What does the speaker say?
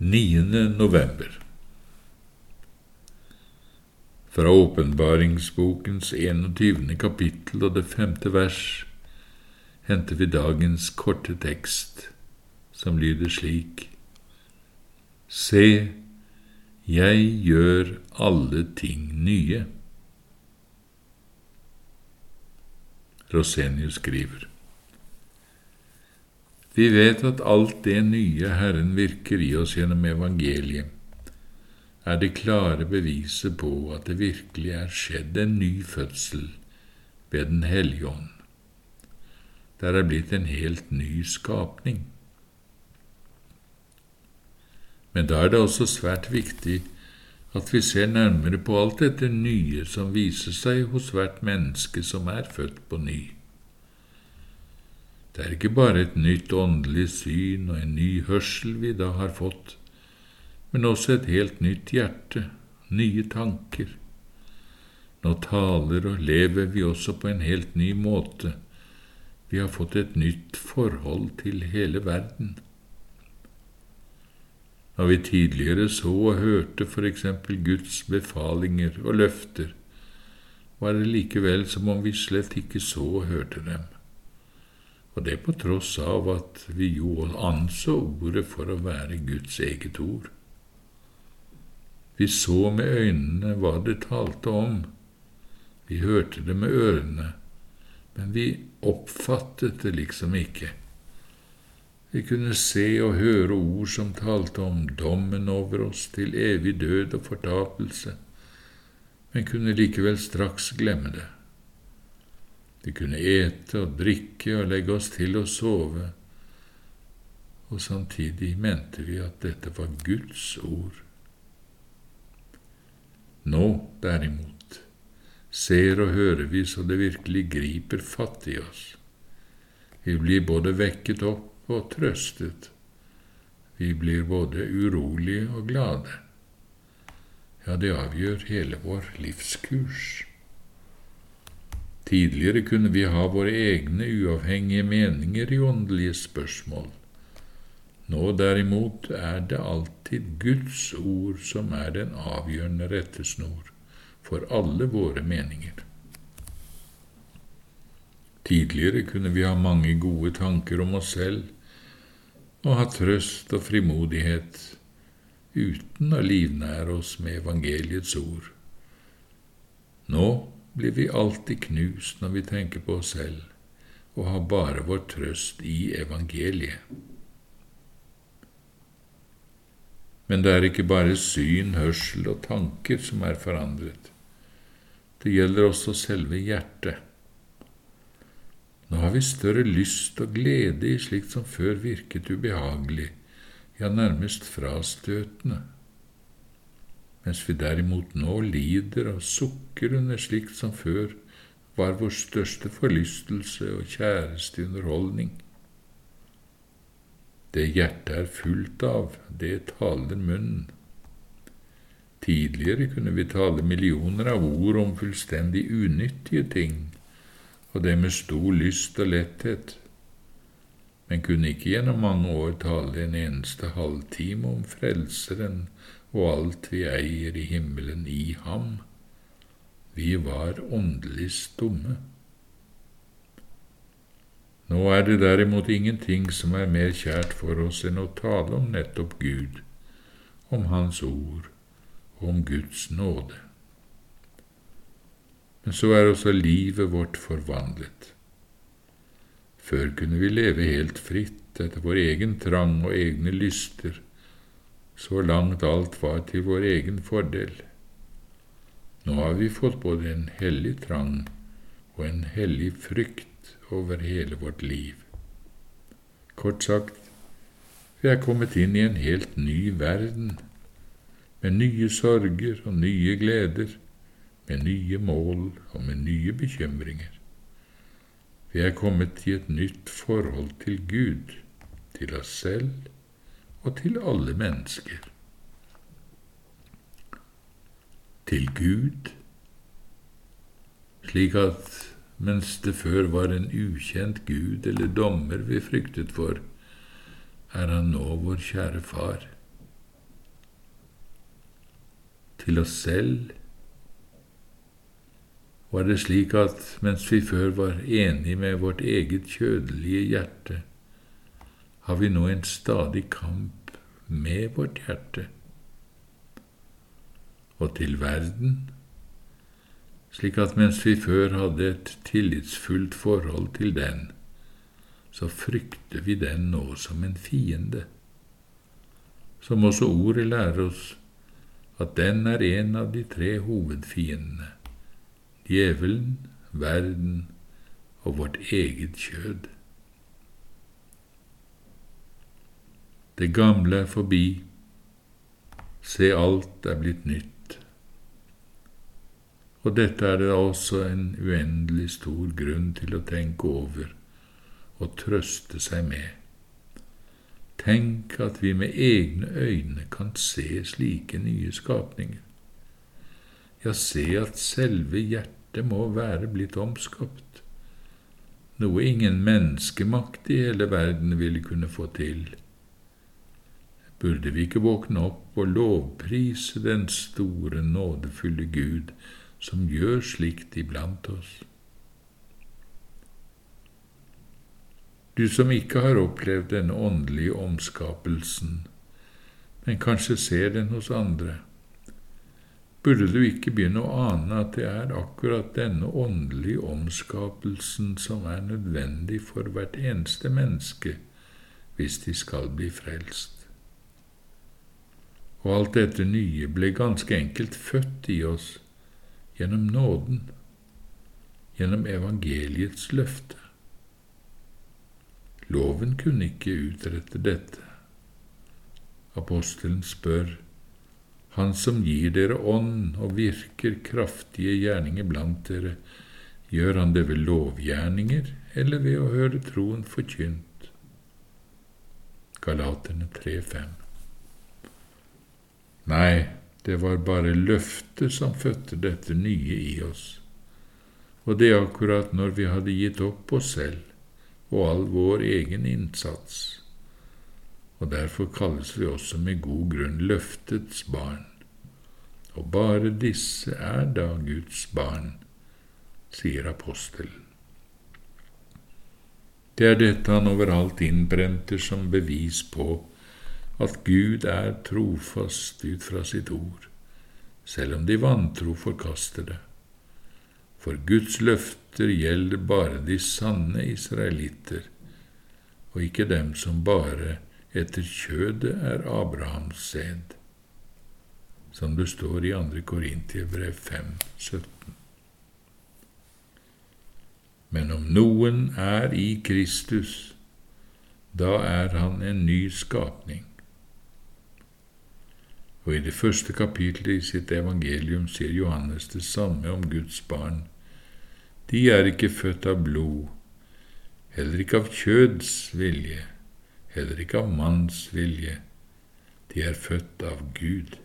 9. november Fra åpenbaringsbokens 21. kapittel og det femte vers henter vi dagens korte tekst, som lyder slik Se, jeg gjør alle ting nye. Rosenius skriver. Vi vet at alt det nye Herren virker i oss gjennom evangeliet, er det klare beviset på at det virkelig er skjedd en ny fødsel ved Den hellige ånd. Der er blitt en helt ny skapning. Men da er det også svært viktig at vi ser nærmere på alt dette nye som viser seg hos hvert menneske som er født på ny. Det er ikke bare et nytt åndelig syn og en ny hørsel vi da har fått, men også et helt nytt hjerte, nye tanker. Nå taler og lever vi også på en helt ny måte. Vi har fått et nytt forhold til hele verden. Når vi tidligere så og hørte for eksempel Guds befalinger og løfter, var det likevel som om vi slett ikke så og hørte dem og det på tross av at vi jo anså ordet for å være Guds eget ord. Vi så med øynene hva det talte om, vi hørte det med ørene, men vi oppfattet det liksom ikke. Vi kunne se og høre ord som talte om dommen over oss til evig død og fortapelse, men kunne likevel straks glemme det. Vi kunne ete og drikke og legge oss til å sove, og samtidig mente vi at dette var Guds ord. Nå, derimot, ser og hører vi så det virkelig griper fatt i oss. Vi blir både vekket opp og trøstet. Vi blir både urolige og glade. Ja, det avgjør hele vår livskurs. Tidligere kunne vi ha våre egne uavhengige meninger i åndelige spørsmål. Nå derimot er det alltid Guds ord som er den avgjørende rettesnor for alle våre meninger. Tidligere kunne vi ha mange gode tanker om oss selv og ha trøst og frimodighet uten å livnære oss med evangeliets ord. Nå blir vi alltid knust når vi tenker på oss selv og har bare vår trøst i evangeliet. Men det er ikke bare syn, hørsel og tanker som er forandret. Det gjelder også selve hjertet. Nå har vi større lyst og glede i slikt som før virket ubehagelig, ja, nærmest frastøtende mens vi derimot nå lider og sukker under slikt som før var vår største forlystelse og kjæreste underholdning. Det hjertet er fullt av, det taler munnen. Tidligere kunne vi tale millioner av ord om fullstendig unyttige ting, og det med stor lyst og letthet, men kunne ikke gjennom mange år tale en eneste halvtime om Frelseren og alt vi eier i himmelen i ham. Vi var åndelig stumme. Nå er det derimot ingenting som er mer kjært for oss enn å tale om nettopp Gud, om Hans ord og om Guds nåde. Men så er også livet vårt forvandlet. Før kunne vi leve helt fritt etter vår egen trang og egne lyster, så langt alt var til vår egen fordel. Nå har vi fått både en hellig trang og en hellig frykt over hele vårt liv. Kort sagt, vi er kommet inn i en helt ny verden, med nye sorger og nye gleder, med nye mål og med nye bekymringer. Vi er kommet i et nytt forhold til Gud, til oss selv og til alle mennesker. Til Gud, slik at mens det før var en ukjent Gud eller dommer vi fryktet for, er han nå vår kjære Far. til oss selv? Var det slik at mens vi før var enige med vårt eget kjødelige hjerte, har vi nå en stadig kamp med vårt hjerte? Og til verden, slik at mens vi før hadde et tillitsfullt forhold til den, så frykter vi den nå som en fiende, som også ordet lærer oss at den er en av de tre hovedfiendene, djevelen, verden og vårt eget kjød. Det gamle er forbi, se alt er blitt nytt. Og dette er det også en uendelig stor grunn til å tenke over og trøste seg med. Tenk at vi med egne øyne kan se slike nye skapninger. Ja, se at selve hjertet må være blitt omskapt, noe ingen menneskemakt i hele verden ville kunne få til. Burde vi ikke våkne opp og lovprise den store, nådefulle Gud som gjør slikt iblant oss? du som ikke har opplevd denne åndelige omskapelsen, men kanskje ser den hos andre, burde du ikke begynne å ane at det er akkurat denne åndelige omskapelsen som er nødvendig for hvert eneste menneske hvis de skal bli frelst. Og alt dette nye ble ganske enkelt født i oss gjennom nåden, gjennom evangeliets løfte. Loven kunne ikke utrette dette. Apostelen spør, Han som gir dere ånd og virker kraftige gjerninger blant dere, gjør han det ved lovgjerninger eller ved å høre troen forkynt? Galaterne 3,5 Nei, det var bare løftet som fødte dette nye i oss, og det akkurat når vi hadde gitt opp oss selv og all vår egen innsats, og derfor kalles vi også med god grunn løftets barn. Og bare disse er da Guds barn, sier apostelen. Det er dette han overalt innbrenter som bevis på at Gud er trofast ut fra sitt ord, selv om de vantro forkaster det for Guds løfter gjelder bare de sanne israelitter, og ikke dem som bare etter kjødet er Abrahams sæd, som det står i 2. Korintiebrev 5, 17. Men om noen er i Kristus, da er han en ny skapning. Og i det første kapitlet i sitt evangelium sier Johannes det samme om Guds barn de er ikke født av blod, heller ikke av kjøds vilje, heller ikke av manns vilje. De er født av Gud.